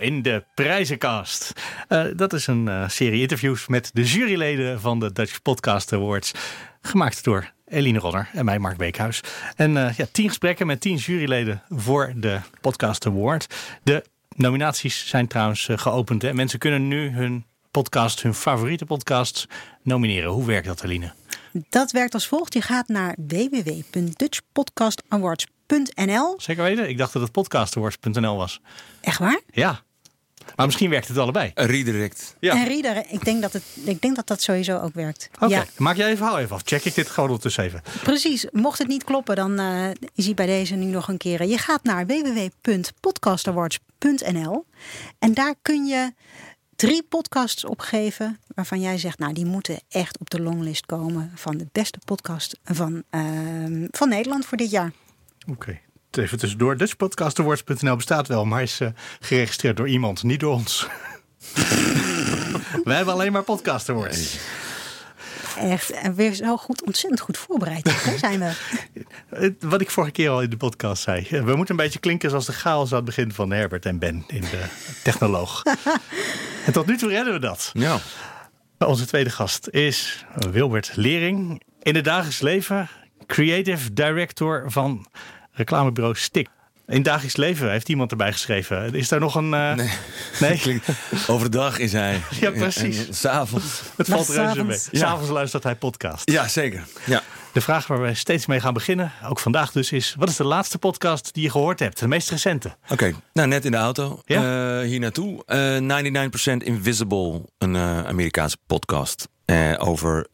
welkom in de Prijzenkast. Uh, dat is een uh, serie interviews met de juryleden van de Dutch Podcast Awards. Gemaakt door Eline Rodder en mij, Mark Beekhuis. En uh, ja, tien gesprekken met tien juryleden voor de Podcast Award. De nominaties zijn trouwens geopend. En mensen kunnen nu hun podcast, hun favoriete podcasts, nomineren. Hoe werkt dat, Eline? Dat werkt als volgt. Je gaat naar www.dutchpodcastawards.nl. Zeker weten? Ik dacht dat het podcastawards.nl was. Echt waar? Ja. Maar misschien werkt het allebei. Een redirect. Ja. Een redirect. Ik denk dat, het, ik denk dat dat sowieso ook werkt. Oké, ja. maak jij even, hou even af. Check ik dit gewoon ondertussen even. Precies. Mocht het niet kloppen, dan uh, is hij bij deze nu nog een keer. Je gaat naar www.podcastawards.nl en daar kun je drie podcasts opgeven waarvan jij zegt, nou die moeten echt op de longlist komen van de beste podcast van, uh, van Nederland voor dit jaar. Oké. Okay. Even tussendoor, Dutchpodcastawards.nl bestaat wel, maar is uh, geregistreerd door iemand, niet door ons. Wij hebben alleen maar podcast awards. Echt, en weer zo goed, ontzettend goed voorbereid zijn we. Wat ik vorige keer al in de podcast zei. We moeten een beetje klinken zoals de chaos aan het begin van Herbert en Ben in de Technoloog. en tot nu toe redden we dat. Ja. Onze tweede gast is Wilbert Lering. In het dagelijks leven creative director van reclamebureau Stik. In dagelijks leven heeft iemand erbij geschreven. Is daar nog een. Uh... Nee. nee? Overdag is hij. Ja, precies. S'avonds. Het valt reuze mee. S'avonds ja. luistert hij podcast. Ja, zeker. Ja. De vraag waar we steeds mee gaan beginnen, ook vandaag dus, is: wat is de laatste podcast die je gehoord hebt? De meest recente? Oké, nou net in de auto. Ja? Uh, hier naartoe. Uh, 99% Invisible, een uh, Amerikaanse podcast. over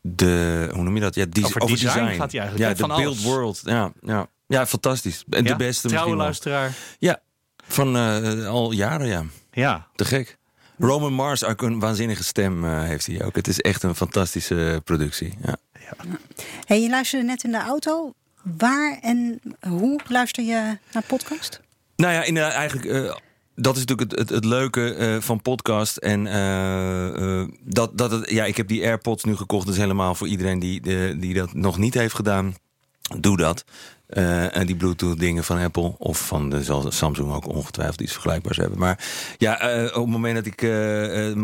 de. Hoe noem je dat? Ja, die, over, over design, design, gaat hij eigenlijk. Ja, de build world. Ja, ja. Ja, fantastisch. En de beste Trouwe luisteraar. Ja, van uh, al jaren, ja. Ja. Te gek. Roman Mars, ook een waanzinnige stem uh, heeft hij ook. Het is echt een fantastische productie. Ja. ja. Hey, je luisterde net in de auto. Waar en hoe luister je naar podcast? Nou ja, in de, eigenlijk... Uh, dat is natuurlijk het, het, het leuke uh, van podcast. En uh, dat, dat het, ja, ik heb die AirPods nu gekocht. Dus helemaal voor iedereen die, de, die dat nog niet heeft gedaan. Doe dat. Uh, en die Bluetooth dingen van Apple of van de, zal Samsung ook ongetwijfeld iets vergelijkbaars hebben. Maar ja, uh, op het moment dat ik uh,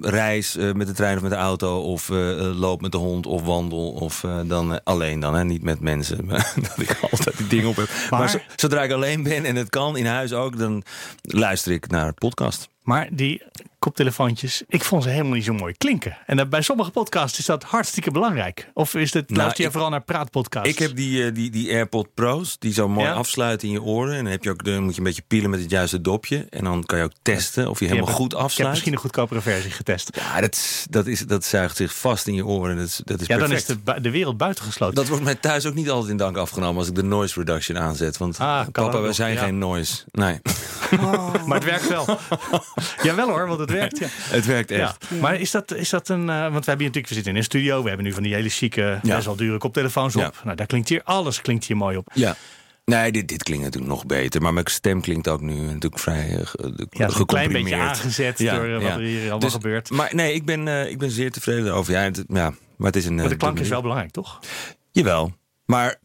reis met de trein of met de auto of loop met de hond of wandel of dan alleen dan, hè, niet met mensen, dat ik altijd die dingen op heb. Maar, maar zodra ik alleen ben en het kan in huis ook, dan luister ik naar podcast. Maar die koptelefoontjes, ik vond ze helemaal niet zo mooi klinken. En bij sommige podcasts is dat hartstikke belangrijk. Of is het, nou, luister je vooral naar praatpodcasts? Ik heb die, die, die AirPod Pro's, die zo mooi afsluiten in je oren. En dan, heb je ook, dan moet je een beetje pielen met het juiste dopje. En dan kan je ook testen of je, helemaal goed afsluit. Ik heb misschien een goedkopere versie getest. Ja, dat, dat, is, dat zuigt zich vast in je oren. Dat is, dat is ja, perfect. dan is de, de wereld buitengesloten. Dat wordt mij thuis ook niet altijd in dank afgenomen als ik de noise reduction aanzet. Want ah, papa, we zijn geen noise. Nee. Oh. maar het werkt wel. Jawel hoor, want het werkt. Ja. Het werkt echt. Ja. Maar is dat, is dat een... Uh, want we hebben hier natuurlijk, we zitten in een studio. We hebben nu van die hele chique, best wel dure koptelefoons op. Nou, daar klinkt hier alles klinkt hier mooi op. Ja. Nee, dit, dit klinkt natuurlijk nog beter. Maar mijn stem klinkt ook nu natuurlijk vrij uh, ja, een klein beetje aangezet ja, door uh, wat er hier allemaal dus, gebeurt. Maar nee, ik ben, uh, ik ben zeer tevreden over. Ja, het, ja, maar het is een. Maar de klank is wel belangrijk, toch? Jawel. Maar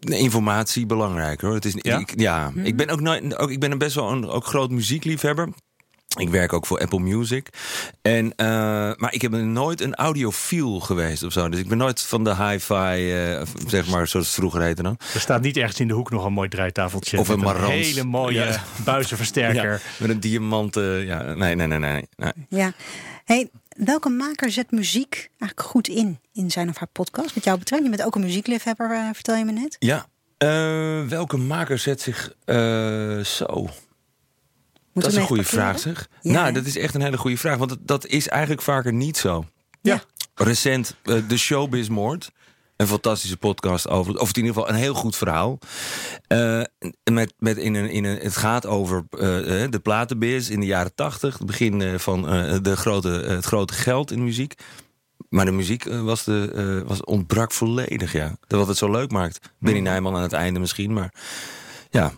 informatie belangrijk hoor. Het is, ja, ik, ja, hmm. ik ben ook, nooit, ook ik ben best wel een ook groot muziekliefhebber. Ik werk ook voor Apple Music. En, uh, maar ik heb nooit een audiofiel geweest of zo. Dus ik ben nooit van de hi-fi, uh, zeg maar, zoals het vroeger heette dan. Er staat niet ergens in de hoek nog een mooi draaitafeltje. Of een, een hele mooie ja. buizenversterker. Ja, met een diamanten. Ja, nee, nee, nee, nee. nee. Ja. Hey, welke maker zet muziek eigenlijk goed in, in zijn of haar podcast? Wat jou betreft, je bent ook een muziekliefhebber, uh, vertel je me net. Ja, welke maker zet zich zo dat is een goede vraag, zeg. nou, dat is echt een hele goede vraag. Want dat, dat is eigenlijk vaker niet zo. Ja. Recent, uh, de Showbiz Moord. Een fantastische podcast over, of in ieder geval een heel goed verhaal. Uh, met, met in een, in een, het gaat over uh, de platenbiz in de jaren tachtig. Het begin van de grote, het grote geld in de muziek. Maar de muziek was de, was ontbrak volledig, ja. Dat wat het zo leuk maakt. Benny mm. Nijman aan het einde misschien, maar... ja,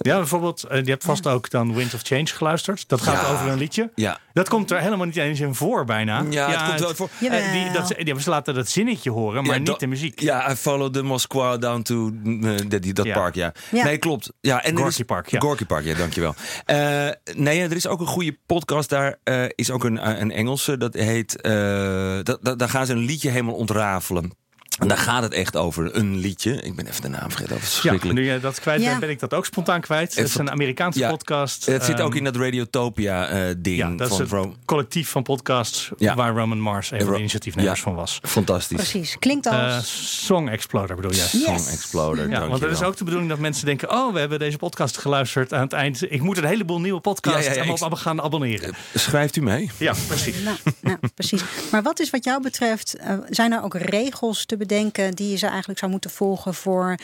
Ja, bijvoorbeeld, eh, je hebt vast ook dan Wind of Change geluisterd. Dat gaat Ja. over een liedje. ja. Dat komt er helemaal niet eens in voor bijna. Ja, het komt wel voor. eh, die, dat, ja, ze laten dat zinnetje horen, maar Ja, niet de muziek. Ja, I follow the Moscow down to eh, dat- die- dat Ja. park, ja. Ja. Nee, klopt. Ja, en Gorky is, Park, ja. Gorky Park, ja, dankjewel. Eh nee, er is ook een goede podcast. Daar eh, is ook een, een Engelse, dat heet... eh, dat, dat- daar gaan ze een liedje helemaal ontrafelen. En daar gaat het echt over, een liedje. Ik ben even de naam vergeten, dat is Ja, nu je dat kwijt Ja. bent, ben ik dat ook spontaan kwijt. Het is een Amerikaanse Ja. podcast. het zit Ehm, ook in dat Radiotopia-ding Ja, dat is van het Ro- collectief van podcasts Ja. waar Roman Mars een van de initiatiefnemers Ja. van was. Fantastisch. Precies. Klinkt als... Eh, Song Exploder bedoel? Yes. Song Exploder, Ja, want het dankjewel. is ook de bedoeling dat mensen denken: Oh, we hebben deze podcast geluisterd. Aan het eind, ik moet een heleboel nieuwe podcasts Ja, ja, ja, allemaal ik- op gaan abonneren. Schrijft u mee? Ja, precies. Nou, nou, precies. Maar wat is wat jou betreft, eh, zijn er ook regels te bedenken die je ze eigenlijk zou moeten volgen voor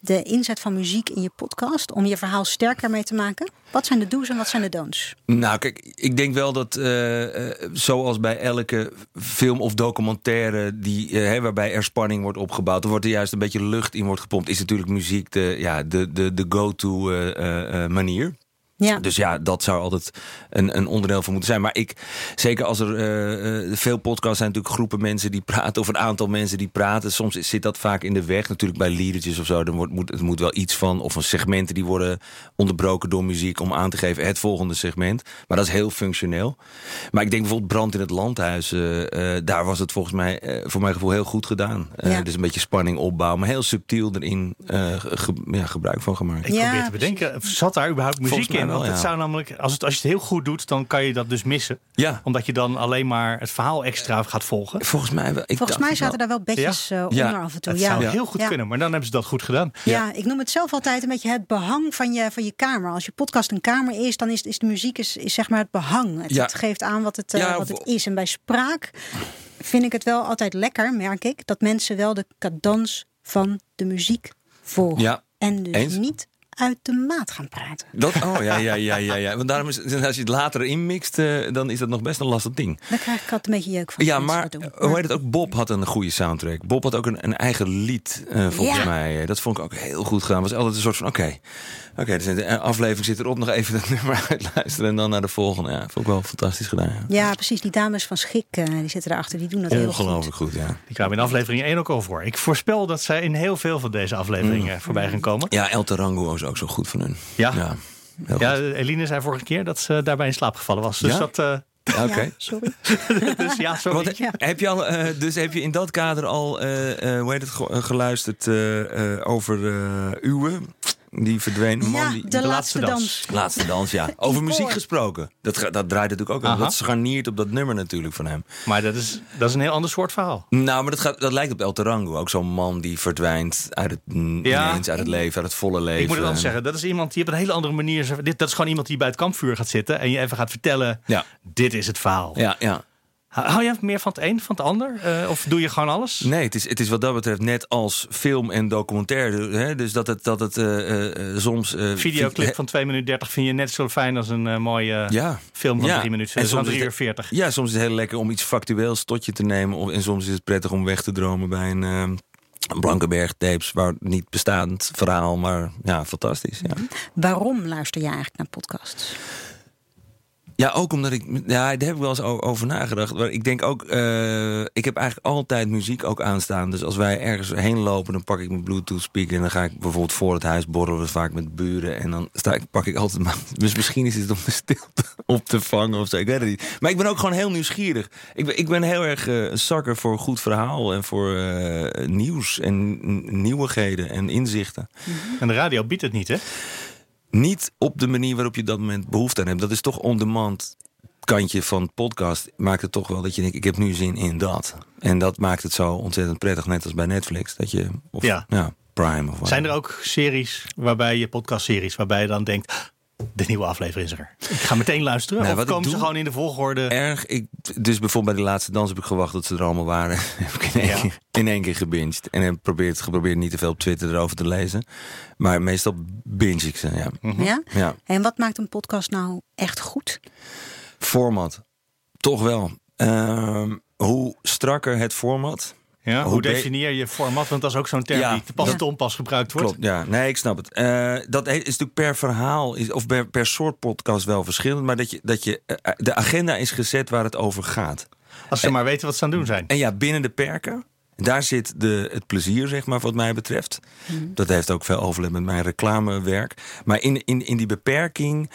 de inzet van muziek in je podcast om je verhaal sterker mee te maken? Wat zijn de do's en wat zijn de don'ts? Nou, kijk, ik denk wel dat eh, eh, zoals bij elke film of documentaire die, eh, waarbij er spanning wordt opgebouwd, er wordt er juist een beetje lucht in wordt gepompt, is natuurlijk muziek de, ja, de, de, de go-to manier. Ja, Dus ja, dat zou altijd een, een onderdeel van moeten zijn. Maar ik, zeker als er eh, eh, veel podcasts zijn, natuurlijk groepen mensen die praten, of een aantal mensen die praten. Soms zit dat vaak in de weg. Natuurlijk bij liedertjes of zo. Dan wordt, moet, het moet wel iets van, of een segmenten die worden onderbroken door muziek om aan te geven het volgende segment. Maar dat is heel functioneel. Maar ik denk bijvoorbeeld Brand in het Landhuis. eh, daar was het volgens mij, eh, voor mijn gevoel, heel goed gedaan. Eh, Ja. Dus een beetje spanning opbouwen, maar heel subtiel erin eh, ge- ja, gebruik van gemaakt. Ik Ja, probeer te bedenken, zat daar überhaupt muziek Volgens wel, Want het ja. zou namelijk, als, het, als je het heel goed doet, dan kan je dat dus missen. Ja, Omdat je dan alleen maar het verhaal extra gaat volgen. volgens mij. Ik volgens mij zaten wel. daar wel bedjes eh, Ja. onder af en toe. Het Ja. zou Ja. heel goed Ja. kunnen, maar dan hebben ze dat goed gedaan. ik noem het zelf altijd een beetje het behang van je, van je kamer. Als je podcast een kamer is, dan is, is de muziek is, is zeg maar het behang. Het, Ja. het geeft aan wat het, eh, Ja, wat het is. En bij spraak vind ik het wel altijd lekker, merk ik, dat mensen wel de cadans van de muziek volgen. Ja, En dus eens. niet uit de maat gaan praten. Dat, oh ja, ja, ja, ja, ja. Want daarom is, als je het later inmixt, eh, dan is dat nog best een lastig ding. Daar krijg ik altijd een beetje jeuk van. Ja, maar hoe heet het ook? Bob had een goede soundtrack. Bob had ook een, een eigen lied, eh, volgens Ja. mij. Dat vond ik ook heel goed gedaan. Was altijd een soort van: oké, oké, dus de aflevering zit erop. Nog even dat nummer uitluisteren en dan naar de volgende. Ja, vond ik wel fantastisch gedaan. Ja. Ja, precies. Die dames van Schik, eh, die zitten erachter. Die doen dat heel goed. Ongelooflijk goed, ja. Die kwamen in aflevering 1 ook al voor. Ik voorspel dat zij in heel veel van deze afleveringen voorbij gaan komen. Ja, El Tarango ook zo goed van hun. Ja. ja. heel Ja, goed. Eline zei vorige keer dat ze daarbij in slaap gevallen was. Dus Ja? dat. eh, Ja, Oké. Ja, sorry. dus ja, sorry. Want, Ja. heb je al, eh, dus heb je in dat kader al eh, eh, hoe heet het, ge- geluisterd eh, eh, over eh, Uwe? Die verdween man. Ja, die, de, de laatste laatste dans. Laatste dans, ja. Over muziek gesproken. Dat, dat draait natuurlijk ook aan. Aha. Dat scharniert op dat nummer natuurlijk van hem. Maar dat is, dat is een heel ander soort verhaal. Nou, maar dat, gaat, dat lijkt op El Tarango. Ook zo'n man die verdwijnt uit het, Ja. ineens uit het leven, uit het volle leven. Ik moet het anders zeggen. Dat is iemand die op een hele andere manier. Dit, dat is gewoon iemand die bij het kampvuur gaat zitten. En je even gaat vertellen: Ja, dit is het verhaal. ja, ja. Hou jij meer van het een, van het ander? Eh, of doe je gewoon alles? Nee, het is, het is wat dat betreft net als film en documentaire. Hè? Dus dat het, dat het eh, eh, soms... eh, Videoclip vi- van 2 minuten 30 vind je net zo fijn als een mooie Ja. film van Ja. 3 minuten. En Dus van soms is 3 uur het- 40. Ja, soms is het heel lekker om iets factueels tot je te nemen. Of- En soms is het prettig om weg te dromen bij een... eh, Blankenberg tapes, waar niet bestaand verhaal, maar ja, fantastisch. Ja. Waarom luister je eigenlijk naar podcasts? Ja, ook omdat ik. Ja, daar heb ik wel eens over nagedacht. Maar ik denk ook. eh, ik heb eigenlijk altijd muziek ook aanstaan. Dus als wij ergens heen lopen, dan pak ik mijn Bluetooth speaker. En dan ga ik bijvoorbeeld voor het huis borrelen, we vaak met buren. En dan sta ik, pak ik altijd. Maar, dus misschien is het om de stilte op te vangen of zo. Ik weet het niet. Maar ik ben ook gewoon heel nieuwsgierig. Ik ben, ik ben heel erg eh, een zakker voor goed verhaal. En voor eh, nieuws en nieuwigheden en inzichten. En de radio biedt het niet, hè? Niet op de manier waarop je dat moment behoefte aan hebt. Dat is toch on-demand kantje van podcast. Maakt het toch wel dat je denkt, ik heb nu zin in dat. En dat maakt het zo ontzettend prettig, net als bij Netflix. Dat je, of Ja. Prime of wat. Zijn er ook series waarbij je podcastseries waarbij je dan denkt: de nieuwe aflevering is er. Ik ga meteen luisteren. Nou, of komen ze gewoon in de volgorde? Erg. Ik, dus bijvoorbeeld bij de laatste dans heb ik gewacht tot ze er allemaal waren. heb ik in één, Ja. keer, in één keer gebinged. En heb geprobeerd, geprobeerd niet te veel op Twitter erover te lezen. Maar meestal binge ik ze, ja. Mhm. Ja? ja. En wat maakt een podcast nou echt goed? Format. Toch wel. Ehm, hoe strakker het format, Ja, hoe, definieer je format? Want dat is ook zo'n term Ja, die te pas en te onpas gebruikt wordt. Klopt, ja. Nee, ik snap het. Eh, dat is natuurlijk per verhaal is, of per, per soort podcast wel verschillend. Maar dat je, dat je, eh, de agenda is gezet waar het over gaat. Als ze maar weten wat ze aan het doen zijn. En ja, binnen de perken, daar zit de, het plezier, zeg maar, wat mij betreft. Dat heeft ook veel overlap met mijn reclamewerk. Maar in, in, in die beperking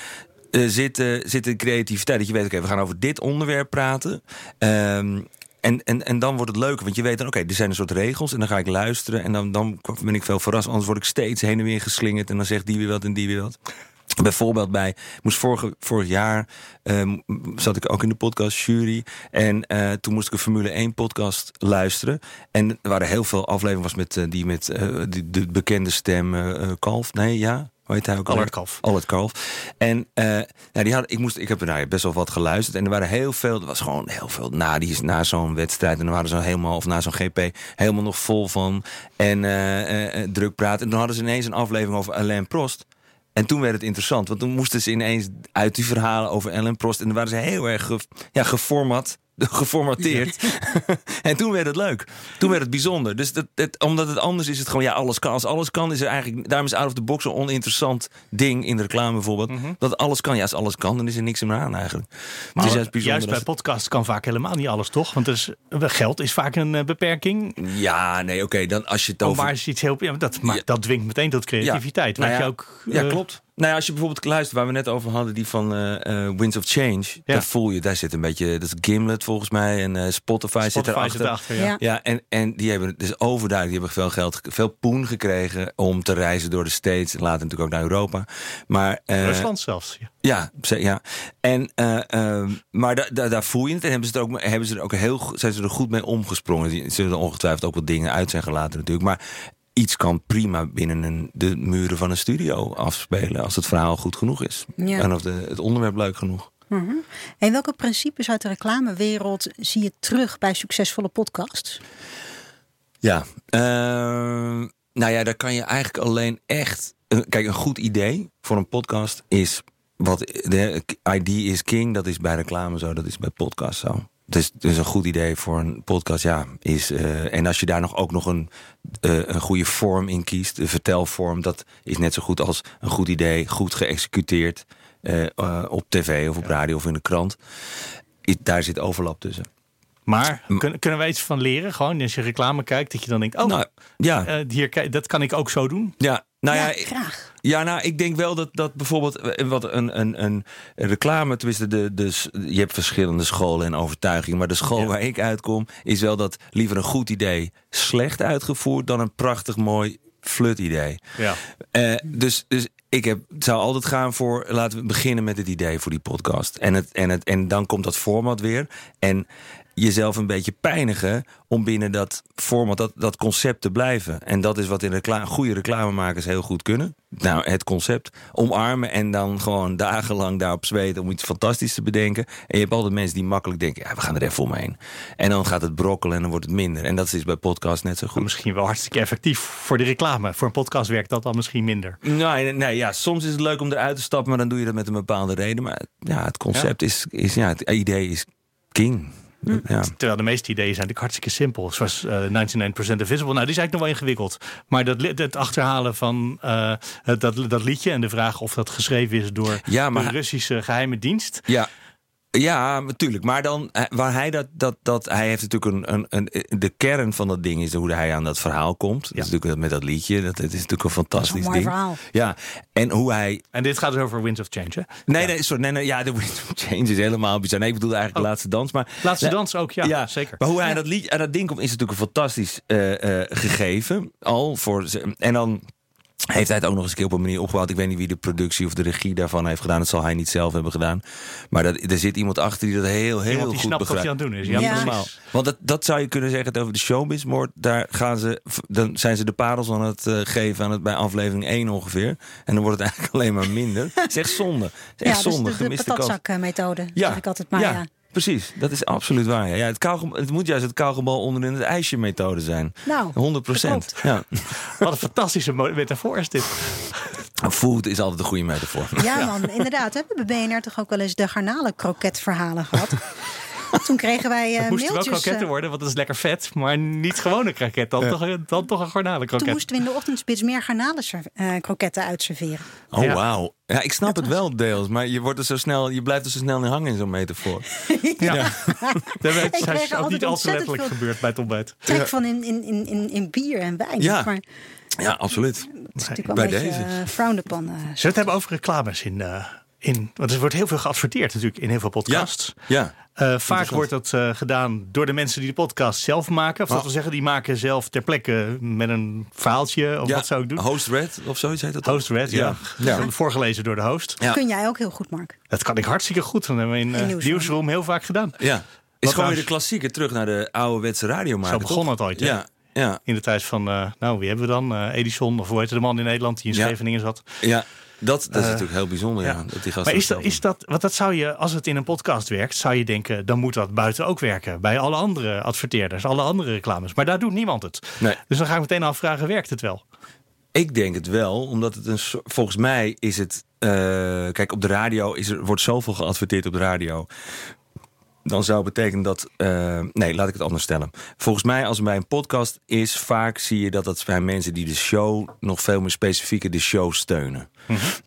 eh, zit, eh, zit de creativiteit. Dat je weet, oké, we gaan over dit onderwerp praten. Ehm, en, en, en dan wordt het leuker, want je weet dan, oké, er zijn een soort regels en dan ga ik luisteren. En dan, dan ben ik veel verrast, anders word ik steeds heen en weer geslingerd. En dan zegt die weer wat en die weer wat. Bijvoorbeeld bij, moest vorige, vorig jaar ehm, zat ik ook in de podcast jury. En eh, toen moest ik een Formule 1 podcast luisteren. En er waren heel veel afleveringen was met, eh, die met eh, de bekende stem Kalf. Nee, ja. Hoe heet hij ook? Allard alweer? Kalf. Allard Kalf. En eh, nou, die had, ik, moest, ik heb er nou, best wel wat geluisterd. En er waren heel veel, er was gewoon heel veel na, die is na zo'n wedstrijd. En dan waren ze helemaal, of na zo'n GP, helemaal nog vol van. En eh, eh, druk praten. En toen hadden ze ineens een aflevering over Alain Prost. En toen werd het interessant, want toen moesten ze ineens uit die verhalen over Ellen Prost. En dan waren ze heel erg ge, ja, geformat, geformateerd. en toen werd het leuk. Toen werd het bijzonder. Dus dat, dat, omdat het anders is, het gewoon, ja, alles kan. Als alles kan, is er eigenlijk, daarom is out of the box een oninteressant ding in de reclame bijvoorbeeld. Dat alles kan. Ja, als alles kan, dan is er niks meer aan eigenlijk. Maar het is juist juist bij podcasts kan vaak helemaal niet alles, toch? Want is, geld is vaak een eh, beperking. ja, nee, oké. dan als je het over... maar is iets heel, ja, dat, Ja. dat dwingt meteen tot creativiteit. Nou ja, je ook, Ja, eh, klopt. Nou ja, als je bijvoorbeeld luistert waar we net over hadden, die van eh, eh, Winds of Change, Ja. daar voel je, daar zit een beetje, dat is Gimlet volgens mij en eh, Spotify, zit Spotify erachter. zit erachter, ja. Ja. Ja, en, en die hebben het dus overduidelijk, die hebben veel geld, ge- veel poen gekregen om te reizen door de States en later natuurlijk ook naar Europa. Maar, eh, Rusland zelfs. Ja. ja, ze- ja. En, eh, ehm, maar da, da- daar voel je het en hebben ze er ook, hebben ze er ook heel, zijn ze er goed mee omgesprongen. Die zullen er ongetwijfeld ook wat dingen uit zijn gelaten natuurlijk, maar iets kan prima binnen een, de muren van een studio afspelen als het verhaal goed genoeg is. Ja. En of de, het onderwerp leuk genoeg. En welke principes uit de reclamewereld zie je terug bij succesvolle podcasts? Ja, ehm, nou ja, daar kan je eigenlijk alleen echt. Kijk, een goed idee voor een podcast is. Wat de ID is king, dat is bij reclame zo, dat is bij podcast zo. Dus, dus een goed idee voor een podcast, ja, is. eh, en als je daar nog ook nog een, eh, een goede vorm in kiest, de vertelvorm, dat is net zo goed als een goed idee, goed geëxecuteerd eh, op tv of op radio of in de krant. I- Daar zit overlap tussen. Maar kunnen, kunnen we iets van leren? Gewoon als je reclame kijkt, dat je dan denkt: oh, Nou, ja, hier, dat kan ik ook zo doen. ja, nou ja, ja, ik- graag. Ja, nou, ik denk wel dat, dat bijvoorbeeld eh, wat een, een, een reclame, tenminste, de, de, s- je hebt verschillende scholen en overtuigingen, maar de school Ja. waar ik uitkom is wel dat liever een goed idee slecht uitgevoerd dan een prachtig mooi flut idee. Ja. Eh, dus, dus ik heb, zou altijd gaan voor, laten we beginnen met het idee voor die podcast. En, het, en, het, en dan komt dat format weer. En jezelf een beetje pijnigen om binnen dat format, dat, dat concept te blijven. En dat is wat in reclame, goede reclamemakers heel goed kunnen. Nou, het concept omarmen en dan gewoon dagenlang daarop zweten om iets fantastisch te bedenken. En je hebt altijd mensen die makkelijk denken, ja, we gaan er even omheen. En dan gaat het brokkelen en dan wordt het minder. En dat is bij podcast net zo goed. misschien wel hartstikke effectief voor de reclame. Voor een podcast werkt dat dan misschien minder. Nee, nee, ja, soms is het leuk om eruit te stappen, maar dan doe je dat met een bepaalde reden. Maar ja, het concept Is, is, ja, het idee is king. Ja. Terwijl de meeste ideeën zijn natuurlijk hartstikke simpel. Zoals eh 99% Invisible. Nou, die is eigenlijk nog wel ingewikkeld. Maar dat, het achterhalen van eh, dat, dat liedje en de vraag of dat geschreven is door Ja, maar de Russische geheime dienst. Ja. Ja, natuurlijk. Maar dan, eh, waar hij dat, dat, dat, hij heeft natuurlijk een, een, een, de kern van dat ding is hoe hij aan dat verhaal komt. Dat is natuurlijk met dat liedje, dat, het is natuurlijk een fantastisch Dat is een mooi ding. verhaal. Ja, en hoe hij En dit gaat dus over Winds of Change. Hè? Nee, nee, sorry. Nee, nee, ja, de Wind of Change is helemaal bizar. Nee, ik bedoel eigenlijk de Oh. laatste dans. Maar, Laatste Nee, dans ook, ja, zeker. Maar hoe hij aan dat, lied, aan dat ding komt, is natuurlijk een fantastisch eh, eh, gegeven. Al voor ze- en dan heeft hij het ook nog eens een keer op een manier opgebouwd. Ik weet niet wie de productie of de regie daarvan heeft gedaan. Dat zal hij niet zelf hebben gedaan. Maar dat, er zit iemand achter die dat heel, heel Iemand die goed snapt wat begrijpt. hij aan het doen is. Ja, Ja, Ja. normaal. Want dat, dat zou je kunnen zeggen over de showbiz. Maar daar gaan ze, dan zijn ze de parels aan het eh, geven aan het, bij aflevering 1 ongeveer. En dan wordt het eigenlijk alleen maar minder. Het is echt zonde. Het is echt Ja, dus zonde. de, de gemiste kans. patatzak-methode, zeg ik altijd maar. Ja. ja, precies. Dat is absoluut waar. Ja. Ja, het, kauwgom- het moet juist het kauwgombal onderin het ijsje methode zijn. Nou, 100 procent. Ja. Wat een fantastische metafoor is dit. Food is altijd een goede metafoor. Ja, man, inderdaad. We hebben bij BNR toch ook wel eens de garnalenkroket verhalen gehad. Toen kregen wij eh Het moesten wel kroketten eh, worden, want dat is lekker vet. Maar niet gewone kroket, dan, toch, dan toch een toen garnalenkroket. moesten we in de ochtendspits meer garnalen ser- eh, kroketten uitserveren. Oh, Ja. wauw. Ja, ik snap het wel deels, maar je, wordt er zo snel, je blijft er zo snel in hangen in zo'n metafoor. Ja. Dat is ook altijd niet al te ontzettend letterlijk veel- gebeurd bij het ontbijt. Trek van in, in, in, in, in bier en wijn. Ja. Maar Ja, absoluut. het is natuurlijk wel Bij een beetje deze. eh, frowned upon. eh, Zullen we het hebben over reclames in... eh, in want er wordt heel veel geadverteerd natuurlijk in heel veel podcasts. Ja. Eh, vaak wordt dat eh, gedaan door de mensen die de podcast zelf maken. Of dat Oh. wil zeggen, die maken zelf ter plekke met een verhaaltje. Of ja. wat zou ik doen? Host Red of zoiets heet dat? Host Red, ja. Ja. Ja. Voorgelezen door de host. Ja. Kun jij ook heel goed, Mark. Dat kan ik hartstikke goed. Dat hebben we in In eh, Nieuwsroom. Nieuwsroom heel vaak gedaan. Ja. Is Wat gewoon weer de klassieker terug naar de ouderwetse radiomaker. Zo begon het ooit, hè? Ja, ja, In de tijd van, eh, nou wie hebben we dan? Eh, Edison, of hoe heette de man in Nederland die in Ja. Scheveningen zat. ja. Dat, dat is Eh, natuurlijk heel bijzonder, ja. Dat die Maar is dat, is dat, want dat zou je, als het in een podcast werkt, zou je denken, dan moet dat buiten ook werken. Bij alle andere adverteerders, alle andere reclames. Maar daar doet niemand het. Nee. Dus dan ga ik meteen afvragen, werkt het wel? Ik denk het wel, omdat het een volgens mij is het. eh, kijk, op de radio is er, wordt zoveel geadverteerd op de radio. Dan zou het betekenen dat. eh, nee, laat ik het anders stellen. Volgens mij, als het bij een podcast is, vaak zie je dat dat zijn mensen die de show nog veel meer specifieker de show steunen.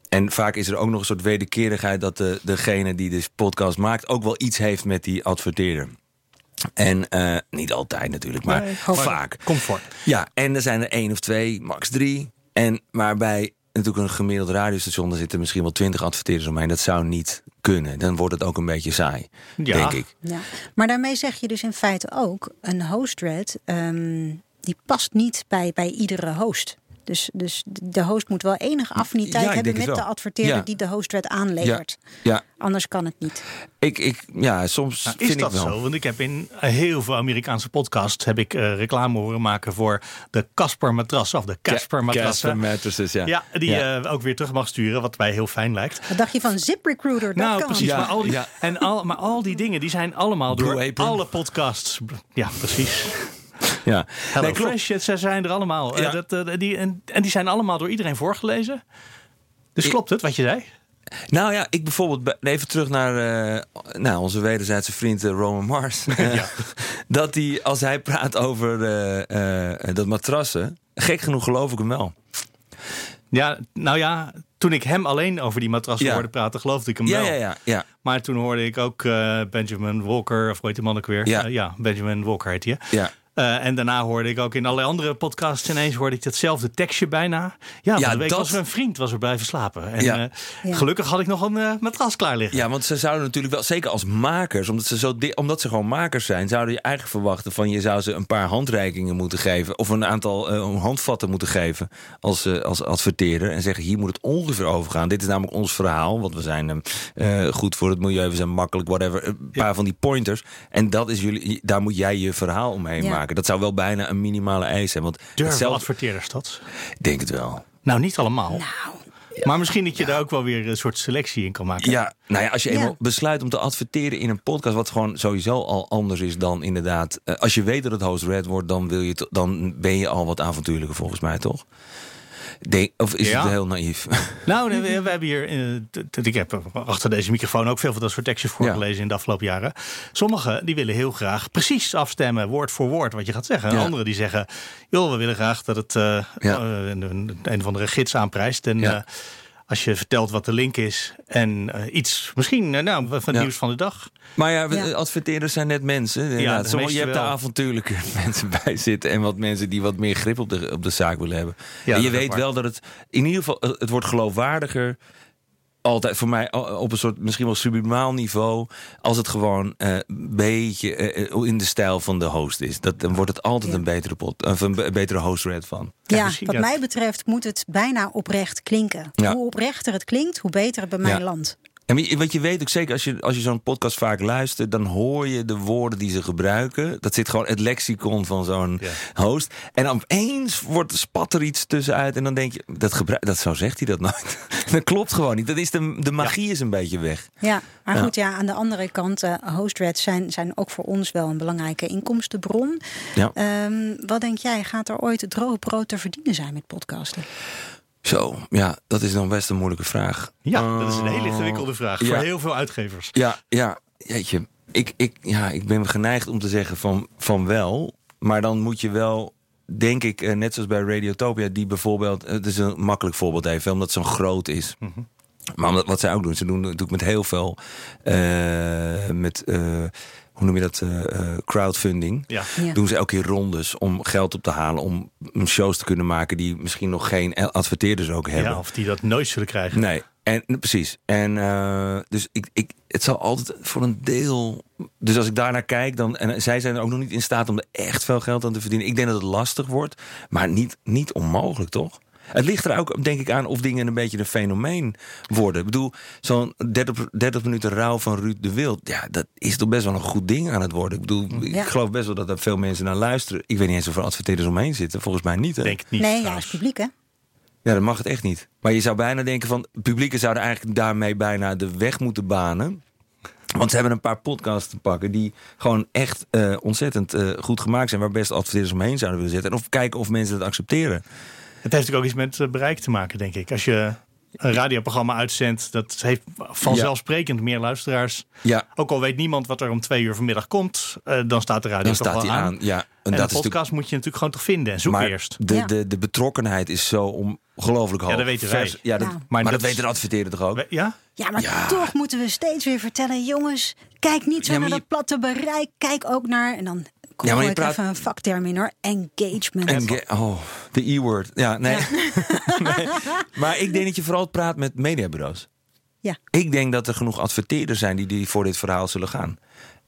En vaak is er ook nog een soort wederkerigheid dat de, degene die de podcast maakt ook wel iets heeft met die adverteerder. En eh, niet altijd natuurlijk, maar Nee, vaak. Komt voor. Ja, en er zijn er één of twee, max drie. En maar bij natuurlijk een gemiddeld radiostation, daar zitten misschien wel twintig adverteerders omheen. Dat zou niet kunnen. Dan wordt het ook een beetje saai, Ja. denk ik. Ja. Maar daarmee zeg je dus in feite ook, een host-red, ehm, die past niet bij, bij iedere host. Dus, dus de host moet wel enige affiniteit Ja, hebben met de adverteerder Ja. die de host-red aanlevert. Ja, Anders kan het niet. ik, ik, ja soms Nou, is dat wel. zo? Want ik heb in heel veel Amerikaanse podcasts heb ik eh, reclame horen maken voor de Casper matras of de Casper matrassen. Casper mattresses, ja. Ja, die Ja. eh, ook weer terug mag sturen, wat mij heel fijn lijkt. Wat dacht je van ZipRecruiter? Dat nou, kan. precies. Ja, maar, al die, ja. en al, maar al die dingen die zijn allemaal door alle podcasts. Ja, precies. Ja. Hello Nee, ze zijn er allemaal. Eh, Ja. dat, eh, die, en, en die zijn allemaal door iedereen voorgelezen. Dus klopt het wat je zei? Nou ja, ik bijvoorbeeld, be- even terug naar eh, nou, onze wederzijdse vriend Roman Mars. dat hij, als hij praat over eh, eh, dat matrassen, gek genoeg geloof ik hem wel. Ja, nou ja, toen ik hem alleen over die matrassen Ja. hoorde praten, geloofde ik hem Ja, wel. ja, ja, ja. Maar toen hoorde ik ook eh, Benjamin Walker, of hoe heet die man ook weer? Ja. Ja, Benjamin Walker heet hij. ja. Eh, en daarna hoorde ik ook in allerlei andere podcasts ineens hoorde ik datzelfde tekstje bijna. Ja, Ja, de week dat- was een vriend was er blijven slapen. En Ja. eh, Ja. gelukkig had ik nog een eh, matras klaar liggen. Ja, want ze zouden natuurlijk wel, zeker als makers, omdat ze, zo omdat ze gewoon makers zijn, zouden je eigenlijk verwachten van je zou ze een paar handreikingen moeten geven. Of een aantal eh, handvatten moeten geven als, eh, als adverteerder. En zeggen, hier moet het ongeveer over gaan. Dit is namelijk ons verhaal, want we zijn goed voor het milieu, we zijn makkelijk, whatever. Een paar van die pointers. En dat is jullie, daar moet jij je verhaal omheen Ja. Maken. Dat zou wel bijna een minimale eis zijn. Want Durven hetzelfde- adverteerders dat? Ik denk het wel. Nou, niet allemaal. Nou, Maar misschien dat je daar ook wel weer een soort selectie in kan maken. Ja, nou ja, als je Ja. eenmaal besluit om te adverteren in een podcast, wat gewoon sowieso al anders is dan inderdaad. eh, als je weet dat het host red wordt, dan, wil je dan ben je al wat avontuurlijker volgens mij, toch? Denk, of is Ja. het heel naïef? Nou, we, we hebben hier. eh, ik heb achter deze microfoon ook veel van dat soort tekstjes voorgelezen in de afgelopen jaren. Sommigen die willen heel graag precies afstemmen, woord voor woord, wat je gaat zeggen. En Ja. anderen die zeggen: joh, we willen graag dat het eh, een, of andere gids aanprijst. En Ja. Als je vertelt wat de link is en eh, iets, misschien eh, nou, van het Ja. nieuws van de dag. Maar ja, we- Ja. adverteerders zijn net mensen. De Sommige- meeste je hebt wel. daar avontuurlijke mensen bij zitten. En wat mensen die wat meer grip op de, op de zaak willen hebben. Ja, en je weet waar. wel dat het in ieder geval, het wordt geloofwaardiger. Altijd voor mij eh, op een soort misschien wel sublimaal niveau. Als het gewoon eh, een beetje eh, eh, in de stijl van de host is. Dat, dan wordt het altijd Ja. een betere, pot, of een be- betere host red van. Ja, wat ja. mij betreft moet het bijna oprecht klinken. Ja. Hoe oprechter het klinkt, hoe beter het bij mij Ja. landt. En wat je weet ook zeker, als je, als je zo'n podcast vaak luistert, dan hoor je de woorden die ze gebruiken. Dat zit gewoon het lexicon van zo'n Ja. host. En opeens wordt, spat er iets tussenuit en dan denk je, dat, gebruik, dat zo zegt hij dat nooit. dat klopt gewoon niet. Dat is de, de magie is een beetje weg. Ja, maar Ja. goed, ja, aan de andere kant, hostreds zijn, zijn ook voor ons wel een belangrijke inkomstenbron. Ja. Ehm, wat denk jij, gaat er ooit droog brood te verdienen zijn met podcasten? Zo, ja, dat is dan best een moeilijke vraag. Ja, dat is een hele ingewikkelde vraag ja. voor heel veel uitgevers. Ja, ja, jeetje. ik, ik, ja, ik ben geneigd om te zeggen van, van wel. Maar dan moet je wel, denk ik, eh, net zoals bij Radiotopia... die bijvoorbeeld, eh, het is een makkelijk voorbeeld even... omdat het zo groot is. Maar omdat, wat zij ook doen, ze doen natuurlijk met heel veel... eh, met, hoe noem je dat, eh, eh, crowdfunding... Ja. Ja. doen ze elke keer rondes om geld op te halen... om shows te kunnen maken die misschien nog geen adverteerders ook hebben. ja, of die dat nooit zullen krijgen. Nee, en precies. En eh, dus ik, ik, het zal altijd voor een deel. Dus als ik daarnaar kijk, dan. En zij zijn er ook nog niet in staat om er echt veel geld aan te verdienen. Ik denk dat het lastig wordt, maar niet, niet onmogelijk, toch? Het ligt er ook, denk ik, aan of dingen een beetje een fenomeen worden. Ik bedoel, zo'n 30, 30 minuten rouw van Ruud de Wild... ja, dat is toch best wel een goed ding aan het worden. Ik bedoel, Ja. ik geloof best wel dat er veel mensen naar luisteren. Ik weet niet eens of er adverteerders omheen zitten. Volgens mij niet, hè? Denk het niet. nee, ja, is publiek, hè? Ja, dat mag het echt niet. Maar je zou bijna denken van... publieken zouden eigenlijk daarmee bijna de weg moeten banen. Want ze hebben een paar podcasts te pakken... die gewoon echt eh, ontzettend eh, goed gemaakt zijn... waar best adverteerders omheen zouden willen zetten. En of kijken of mensen dat accepteren. Het heeft natuurlijk ook iets met eh, bereik te maken, denk ik. Als je een radioprogramma uitzendt, dat heeft vanzelfsprekend meer luisteraars. Ja, Ook al weet niemand wat er om twee uur vanmiddag komt, eh, dan staat de radio dan toch staat wel aan. aan. Ja, en, En, dat de is natuurlijk... podcast moet je natuurlijk gewoon toch vinden en zoek Maar eerst. de, Ja. de, de betrokkenheid is zo ongelooflijk hoog. dat weten wij. Vers- Ja, dat, Ja. maar, Maar dat, dat- weten de adverteerder toch ook? We- Ja? Ja, maar Ja. toch moeten we steeds weer vertellen... jongens, kijk niet zo Ja, naar maar dat platte bereik. Kijk ook naar... En dan kom Ja, maar je praat- even een vakterm in hoor. Engagement. En ge- oh, de E-word. Ja, nee. Nee. Maar ik denk dat je vooral praat met mediabureaus. Ja. Ik denk dat er genoeg adverteerders zijn die, die voor dit verhaal zullen gaan.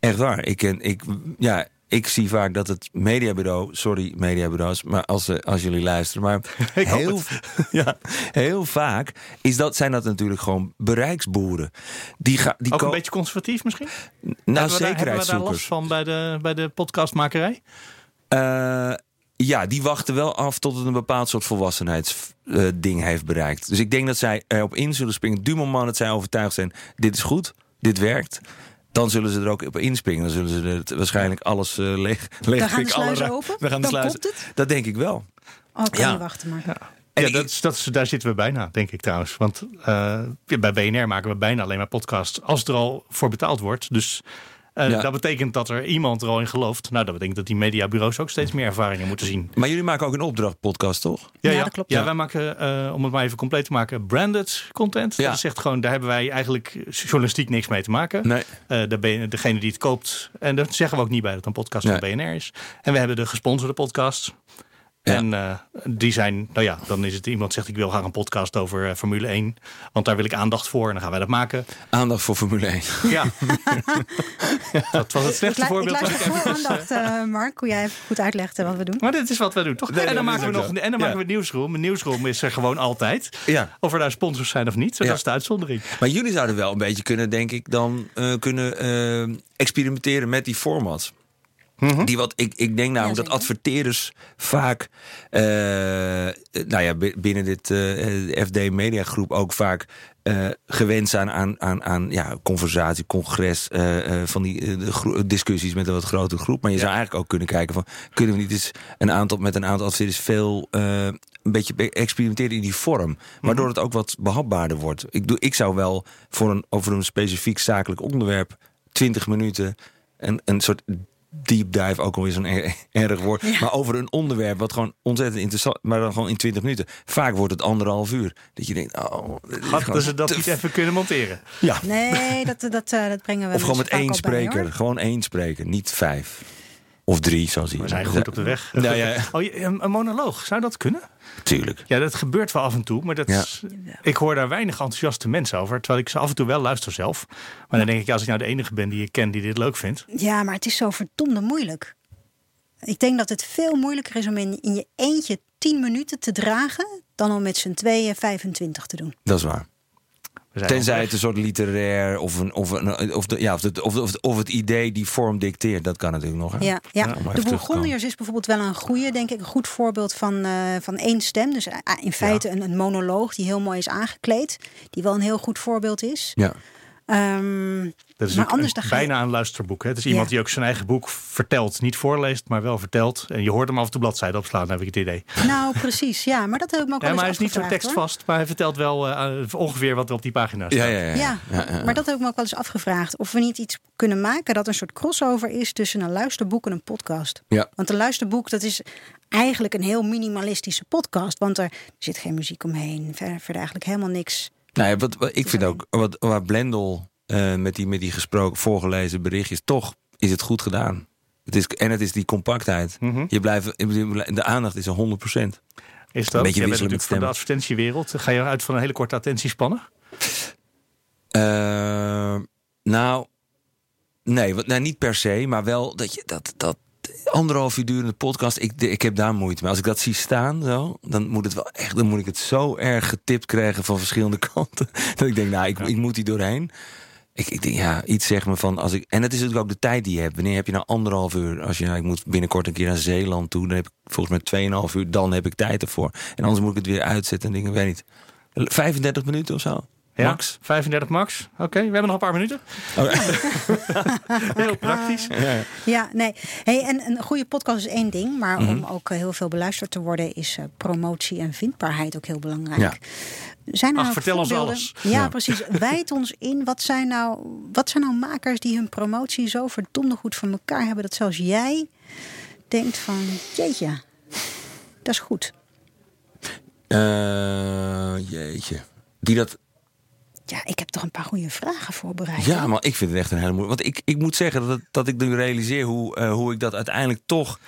Echt waar. Ik, ken, ik, ja, ik zie vaak dat het mediabureau, sorry mediabureaus, maar als, eh, als jullie luisteren, maar heel, ja, heel vaak is dat, zijn dat natuurlijk gewoon bereiksboeren. Die, ga, die Ook een beetje conservatief misschien? nou, hebben, we daar, hebben we daar zekerheidszoekers. last van bij de, bij de podcastmakerij? Eh, ja, die wachten wel af tot het een bepaald soort volwassenheidsding heeft bereikt. Dus ik denk dat zij erop in zullen springen. Du moment dat zij overtuigd zijn, dit is goed, dit werkt. Dan zullen ze er ook op inspringen. Dan zullen ze het waarschijnlijk alles eh, leeg, leeg Dan gaan de sluizen open? We gaan de Dan sluizen. komt het? Dat denk ik wel. Oh, kan Ja. niet wachten maar. En ja, ik- dat is, dat daar zitten we bijna, denk ik trouwens. Want eh, bij BNR maken we bijna alleen maar podcasts als er al voor betaald wordt. Dus eh, Ja. dat betekent dat er iemand er al in gelooft. Nou, dat betekent dat die mediabureaus ook steeds meer ervaringen moeten zien. Maar jullie maken ook een opdrachtpodcast, toch? Ja, dat klopt. Ja, Ja. wij maken, eh, om het maar even compleet te maken, branded content. Ja. Dat zegt gewoon, daar hebben wij eigenlijk journalistiek niks mee te maken. Nee. Eh, de, ben- degene die het koopt. En dat zeggen we ook niet bij dat het een podcast Nee. van BNR is. En we hebben de gesponsorde podcasts. Ja. En eh, die zijn, nou ja, dan is het iemand zegt ik wil graag een podcast over eh, Formule 1. Want daar wil ik aandacht voor en dan gaan wij dat maken. Aandacht voor Formule 1. Ja. dat was het ik voorbeeld. luister ik vol even- aandacht, eh, Mark, hoe jij even goed uitlegt eh, wat we doen. Maar dit is wat we doen, toch? Nee, en dan maken we nog en dan Ja. maken we nieuwsroom. Een nieuwsroom is er gewoon altijd. Ja. Of er daar sponsors zijn of niet. Dat Ja. is de uitzondering. Maar jullie zouden wel een beetje kunnen, denk ik, dan eh, kunnen experimenteren met die formats. Die wat, ik, ik denk namelijk dat zeker. adverteerders vaak, eh, nou ja, bi- binnen dit eh, FD Media Groep ook vaak eh, gewend zijn aan, aan, aan ja, conversatie, congres, eh, eh, van die discussies met een wat grotere groep. Maar je zou eigenlijk ook kunnen kijken van, kunnen we niet eens een aantal, met een aantal adverteerders veel eh, een beetje be- experimenteren in die vorm, waardoor het ook wat behapbaarder wordt. Ik, doe, ik zou wel voor een, over een specifiek zakelijk onderwerp 20 minuten een, een soort deep dive, ook alweer zo'n er- erg woord. Maar over een onderwerp wat gewoon ontzettend interessant, maar dan gewoon in 20 minuten. Vaak wordt het anderhalf uur. Dat je denkt, oh, Hadden ze dat niet even kunnen monteren? Ja. Nee, dat, dat, eh, dat brengen we Of gewoon met mensen één bij, spreker. Gewoon één spreker, niet vijf. Of drie, zoals hier. We zijn goed op de weg. Ja, ja, ja. Oh, een, monoloog, zou dat kunnen? Tuurlijk. Ja, dat gebeurt wel af en toe. Maar dat Ja. is- ik hoor daar weinig enthousiaste mensen over. Terwijl ik ze af en toe wel luister zelf. Maar dan denk ik, ja, als ik nou de enige ben die ik ken die dit leuk vindt. Ja, maar het is zo verdomde moeilijk. Ik denk dat het veel moeilijker is om in, in je eentje 10 minuten te dragen... dan om met z'n tweeën 25 te doen. Dat is waar. Tenzij het een soort literair of, een, of, een, of, de, ja, of, het, of, of, of het idee die vorm dicteert. Dat kan natuurlijk nog. Hè? Ja, ja. de Bourgondiërs is bijvoorbeeld wel een goede, denk ik, een goed voorbeeld van, eh, van één stem. Dus eh, in feite een, een monoloog die heel mooi is aangekleed. Die wel een heel goed voorbeeld is. Ja. Ehm, Dat is Maar anders een- dan ga je- bijna een luisterboek. Hè? Het is iemand Ja. die ook zijn eigen boek vertelt. Niet voorleest, maar wel vertelt. En je hoort hem af en toe bladzijden opslaan, heb ik het idee. nou, precies. Ja, maar dat heb ik me ook Ja, wel maar hij eens is niet zo hoor. tekstvast. Maar hij vertelt wel eh, ongeveer wat er op die pagina staat. Ja, ja, ja. Ja, ja, ja. maar dat heb ik me ook wel eens afgevraagd. Of we niet iets kunnen maken dat een soort crossover is tussen een luisterboek en een podcast. Ja. Want een luisterboek, dat is eigenlijk een heel minimalistische podcast. Want er, er zit geen muziek omheen. Verder, verder eigenlijk helemaal niks. Nou ja, wat, wat, ik vind ook, wat, waar Blendel eh, met, die, met die gesproken, voorgelezen berichtjes, toch is het goed gedaan. Het is, en het is die compactheid. Mhm. Je blijft, de aandacht is er 100%. Is dat? Een beetje Jij bent wisselen met natuurlijk van de advertentiewereld. Ga je uit van een hele korte attentiespannen? Eh, nou, nee, nou, niet per se, maar wel dat je dat, dat anderhalf uur durende podcast, ik, ik heb daar moeite mee. Als ik dat zie staan, zo, dan moet het wel echt, dan moet ik het zo erg getipt krijgen van verschillende kanten. Dat ik denk, nou, ik, ik moet hier doorheen. Ik, ik denk, ja, iets zeg me van als ik. En het is natuurlijk ook de tijd die je hebt. Wanneer heb je nou anderhalf uur? Als je, nou, ik moet binnenkort een keer naar Zeeland toe, dan heb ik volgens mij tweeënhalf uur, dan heb ik tijd ervoor. En anders moet ik het weer uitzetten en dingen, weet niet. 35 minuten of zo? Ja, Max? 35 max. Oké, we hebben nog een paar minuten. Oh, Heel praktisch. ja. Ja, nee. Hey, en een goede podcast is één ding. Maar Mhm. om ook heel veel beluisterd te worden, is eh, promotie en vindbaarheid ook heel belangrijk. Ja. Zijn er Ach, nou vertel ons alles. Ja, Ja. precies. Wijd ons in. Wat zijn, nou, wat zijn nou makers die hun promotie zo verdomde goed voor elkaar hebben... dat zelfs jij denkt van, jeetje, dat is goed. Eh, jeetje. Die dat. Ja, ik heb toch een paar goede vragen voorbereid. Ja, hè? maar ik vind het echt een hele moeilijke. Want ik, ik moet zeggen dat, dat ik nu realiseer hoe, eh, hoe ik dat uiteindelijk toch.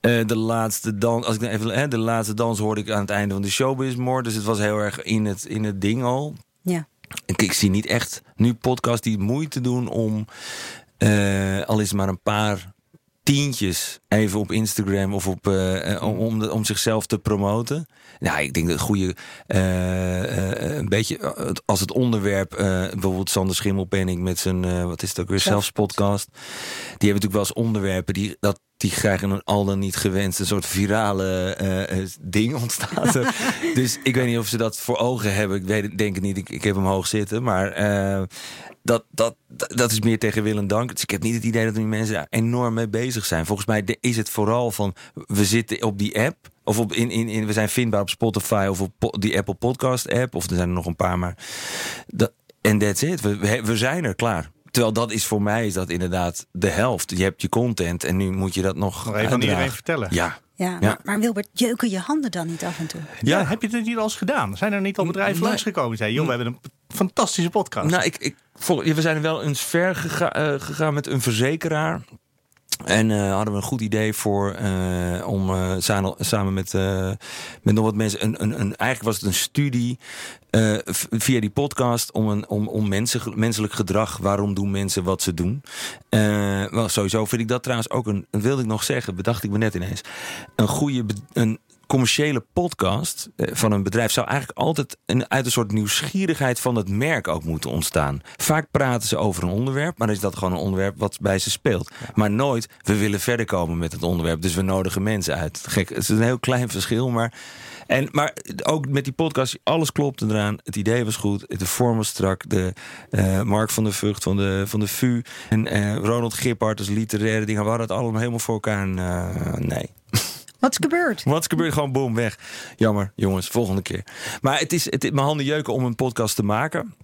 eh, de laatste dans. Als ik dan even. Hè, de laatste dans hoorde ik aan het einde van de showbiz more. Dus het was heel erg in het, in het ding al. Ja. Ik, ik zie niet echt nu podcasts die moeite doen om. eh, al is maar een paar tientjes even op Instagram of op, eh, eh, om, om, de- om zichzelf te promoten. Nou, ik denk dat goede, eh, een beetje als het onderwerp, bijvoorbeeld Sander Schimmelpenning met zijn, wat is het ook weer, zelfs podcast. Die hebben natuurlijk wel eens onderwerpen die dat. Die krijgen een al dan niet gewenst een soort virale eh, ding ontstaat. er. dus ik weet niet of ze dat voor ogen hebben. Ik weet, denk het niet. Ik, ik heb hem hoog zitten. Maar eh, dat, dat, dat is meer tegen wil en dank. Dus ik heb niet het idee dat die mensen daar enorm mee bezig zijn. Volgens mij is het vooral van we zitten op die app. Of op, in, in, in, we zijn vindbaar op Spotify of op die Apple Podcast app. Of er zijn er nog een paar. Maar dat, en that's it. We, we zijn er klaar. Terwijl dat is voor mij is dat inderdaad de helft. Je hebt je content en nu moet je dat nog Nog even aan iedereen vertellen. Ja, Ja, Maar, maar Wilbert, jeuken je handen dan niet af en toe? Ja, heb je het niet al eens gedaan? Zijn er niet al bedrijven Nee. langsgekomen die zeiden... joh, we hebben een fantastische podcast. Nou, ik, ik, we zijn wel eens ver eh, gegaan met een verzekeraar. En eh, hadden we een goed idee voor eh, om eh, samen, met, met nog wat mensen. Een, een, een, eigenlijk was het een studie via die podcast om, een, om, om mensen, menselijk gedrag. Waarom doen mensen wat ze doen? Wel, sowieso vind ik dat trouwens ook een. Dat wilde ik nog zeggen, bedacht ik me net ineens. Een goede. Een, commerciële podcast eh, van een bedrijf zou eigenlijk altijd een, uit een soort nieuwsgierigheid van het merk ook moeten ontstaan. Vaak praten ze over een onderwerp, maar dan is dat gewoon een onderwerp wat bij ze speelt. Maar nooit, we willen verder komen met het onderwerp, dus we nodigen mensen uit. Gek, het is een heel klein verschil, maar. En, maar ook met die podcast, alles klopte eraan. Het idee was goed, de vorm was strak. De, eh, Mark van der Vught van de, van de VU en eh, Ronald Gippard als literaire dingen. We hadden het allemaal helemaal voor elkaar. En, nee, Wat is gebeurd? wat is gebeurd? Gewoon boom, weg. Jammer, jongens, volgende keer. Maar het is, het, mijn handen jeuken om een podcast te maken.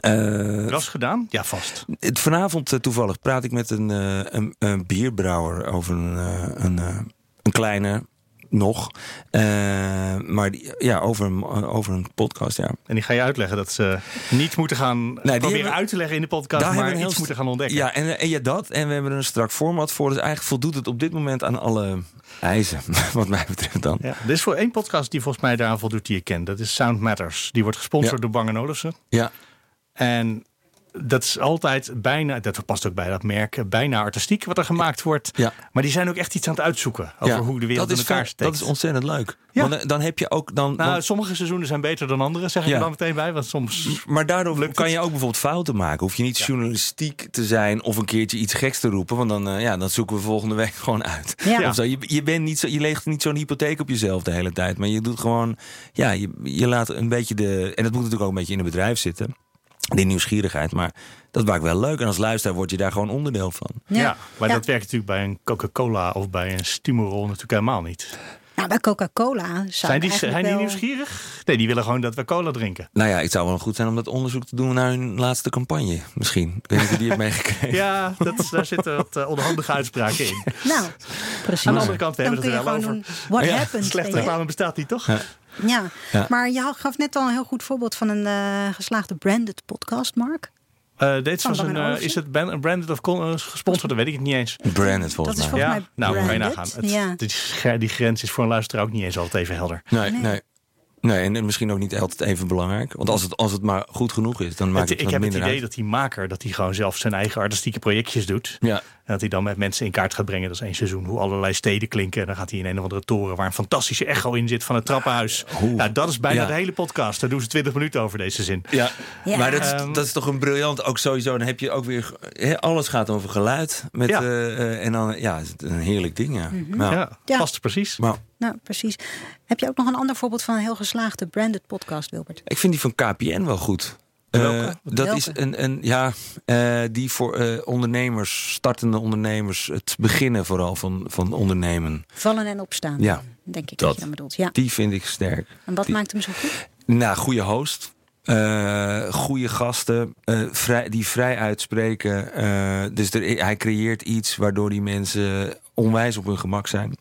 Eh, Was gedaan? Ja, vast. het, vanavond eh, toevallig praat ik met een, eh, een, een bierbrouwer over een, eh, een, eh, een kleine nog. Eh, maar die, ja, over een, over een podcast, ja. En die ga je uitleggen dat ze niet moeten gaan die proberen uit te leggen in de podcast, Daar maar iets heel moeten gaan ontdekken. Ja, en, en ja, dat. En we hebben er een strak format voor. Dus eigenlijk voldoet het op dit moment aan alle eisen, wat mij betreft dan. Ja, er is voor één podcast die volgens mij daaraan voldoet die je kent. Dat is Sound Matters. Die wordt gesponsord Ja. door Bang Olufsen. Ja, En dat is altijd bijna, dat past ook bij dat merk, bijna artistiek wat er gemaakt wordt. Ja. Maar die zijn ook echt iets aan het uitzoeken over ja. hoe de wereld in is elkaar steekt. Dat is ontzettend leuk. Ja. Want dan, dan heb je ook dan. nou, sommige seizoenen zijn beter dan andere, zeg ik Ja. er dan meteen bij. Want soms Maar daardoor Lukt kan het? je ook bijvoorbeeld fouten maken. Hoef je niet journalistiek te zijn of een keertje iets geks te roepen. Want dan, eh, ja, dan zoeken we volgende week gewoon uit. Ja. Of zo. Je, je, bent niet zo, je legt niet zo'n hypotheek op jezelf de hele tijd. Maar je doet gewoon, ja, je, je laat een beetje de. En dat moet natuurlijk ook een beetje in het bedrijf zitten. Die nieuwsgierigheid. Maar dat maakt wel leuk. En als luisteraar word je daar gewoon onderdeel van. Ja, maar dat werkt natuurlijk bij een Coca-Cola of bij een Stimorol natuurlijk helemaal niet. Nou, bij Coca-Cola zijn die, zijn die nieuwsgierig? Nee, die willen gewoon dat we cola drinken. Nou ja, het zou wel goed zijn om dat onderzoek te doen naar hun laatste campagne. Misschien. Ik weet niet of die hebt meegekregen. ja, dat, daar zitten wat uh, onderhandige uitspraken in. Nou, precies. Aan de andere kant, we hebben het er wel over. What ja, happens, slechte reclame bestaat niet, toch? Ja. Ja. ja. maar je gaf net al een heel goed voorbeeld van een uh, geslaagde branded podcast, Mark. Uh, dit was een, uh, is het branded of gesponsord? Dat weet ik het niet eens. Branded volgens mij. Dat is volgens ja? mij Nou, kan je nagaan. Het, ja. die, die, grens is voor een luisteraar ook niet eens altijd even helder. Nee, nee. nee. Nee, en misschien ook niet altijd even belangrijk. Want als het, als het maar goed genoeg is, dan maakt het, het Ik heb het idee uit. dat die maker dat hij gewoon zelf zijn eigen artistieke projectjes doet. Ja. En dat hij dan met mensen in kaart gaat brengen. Dat is één seizoen. Hoe allerlei steden klinken. En dan gaat hij in een of andere toren waar een fantastische echo in zit van het trappenhuis. Nou, dat is bijna Ja. de hele podcast. Daar doen ze 20 minuten over deze zin. Ja, Ja. maar dat is, Ehm. dat is toch een briljant. Ook sowieso, dan heb je ook weer. hè, alles gaat over geluid. Met, Ja. eh, eh, en dan, ja, het is een heerlijk ding. Ja. Nou, Ja, Ja. past precies. Maar Nou, precies. Heb je ook nog een ander voorbeeld van een heel geslaagde branded podcast, Wilbert? ik vind die van KPN wel goed. Eh, Welke? dat Welke? is een, een ja, eh, die voor eh, ondernemers, startende ondernemers, het beginnen vooral van, van ondernemen. Vallen en opstaan. Ja, denk ik dat, dat. je dan bedoelt. Ja. Die vind ik sterk. En wat die- maakt hem zo goed? Nou, goede host. eh goede gasten eh, vrij, die vrij uitspreken. eh, dus er, hij creëert iets waardoor die mensen onwijs op hun gemak zijn.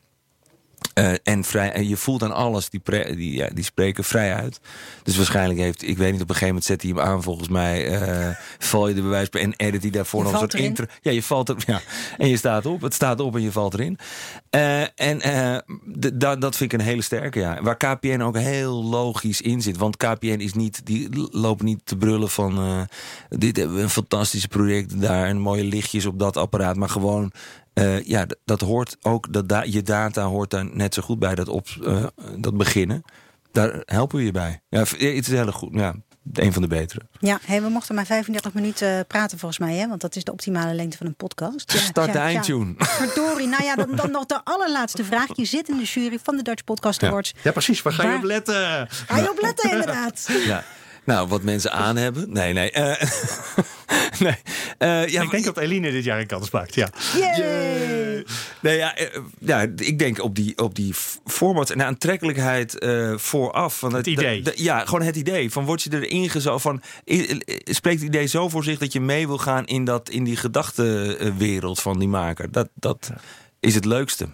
Eh, en, vrij, en je voelt aan alles, die, pre- die, ja, die spreken vrij uit. Dus waarschijnlijk heeft, ik weet niet, op een gegeven moment zet hij hem aan volgens mij. eh, val je de bewijs en edit hij daarvoor Je nog een soort intro. Ja, je valt er, ja. En je staat op, het staat op en je valt erin. Eh, en eh, d- da- dat vind ik een hele sterke, ja. Waar KPN ook heel logisch in zit. Want KPN is niet, die l- lopen niet te brullen van... eh, dit hebben we een fantastische project daar en mooie lichtjes op dat apparaat. Maar gewoon, eh, ja, dat hoort ook, dat da- je data hoort daar net zo goed bij, dat, op, eh, dat beginnen. Daar helpen we je bij. Ja, het is heel goed, ja, een van de betere. Ja, hey, we mochten maar 35 minuten praten volgens mij, hè? want dat is de optimale lengte van een podcast. Ja, Start ja, de ja. eindtune. Verdorie, nou ja, dan, dan nog de allerlaatste vraag. Je zit in de jury van de Dutch Podcast Awards. Ja, precies. Waar ga je Waar- op letten? Ga je op letten, inderdaad. Ja. Nou, wat mensen aan hebben. Nee, nee. eh, nee. eh, ja, ik denk dat Eline dit jaar een kans maakt. Ja. Yay! Nee, ja, eh, ja, ik denk op die, op die format en de aantrekkelijkheid eh, vooraf. Van Het idee. de- de- ja, gewoon het idee. Van word je erin gezogen van. Spreekt het idee zo voor zich dat je mee wil gaan in, dat, in die gedachtenwereld van die maker? Dat, dat is het leukste.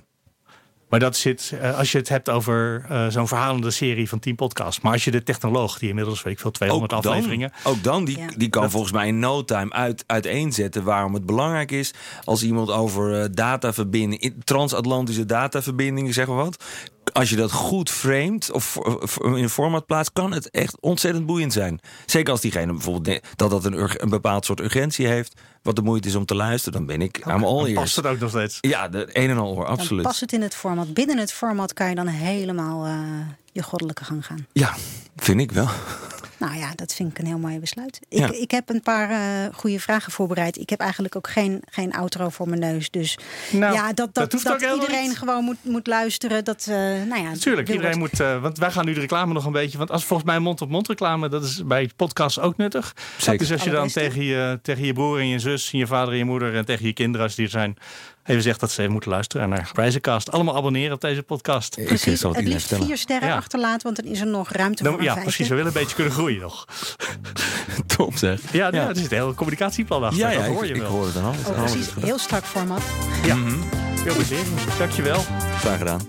Maar dat zit, eh, als je het hebt over eh, zo'n verhalende serie van 10 podcasts. Maar als je de technoloog, die inmiddels, weet ik veel, 200 Ook afleveringen. Ook dan, die, Ja. die kan volgens mij in no time uit, uiteenzetten waarom het belangrijk is als iemand over eh, dataverbindingen, transatlantische dataverbindingen, zeg maar wat. Als je dat goed framet of voor- in een format plaatst, kan het echt ontzettend boeiend zijn. Zeker als diegene bijvoorbeeld dat dat een, een bepaald soort urgentie heeft, wat de moeite is om te luisteren, dan ben ik aan all Dan past ears. het ook nog steeds. Ja, de een en al hoor, Dan absoluut. past het in het format. Binnen het format kan je dan helemaal eh, je goddelijke gang gaan. Ja, vind ik wel. Nou ja, dat vind ik een heel mooi besluit. Ik, Ja. ik heb een paar eh, goede vragen voorbereid. Ik heb eigenlijk ook geen, geen outro voor mijn neus. Dus Nou, ja, dat, dat, dat hoeft dat iedereen niet. gewoon moet, moet luisteren. Dat, eh, nou ja, Tuurlijk, Wilbert- iedereen moet. eh, want wij gaan nu de reclame nog een beetje. Want als volgens mij mond-op-mond reclame, dat is bij podcasts ook nuttig. Zeker. Dus als je dan tegen je, tegen je broer en je zus, en je vader en je moeder en tegen je kinderen, als die er zijn, even zegt dat ze even moeten luisteren naar Prijzencast. Allemaal abonneren op deze podcast. Ik Precies, zal het liefst vertellen. vier sterren Ja. achterlaten, want dan is er nog ruimte Dan- voor ja, precies. We willen een beetje kunnen groeien nog. Top zeg. Ja, ja. er zit een heel communicatieplan achter. Ja, ja, dat ik, hoor je ik wel. hoor het alles. Oh, precies, heel strak format. Ja, veel plezier. Dankjewel. Graag gedaan.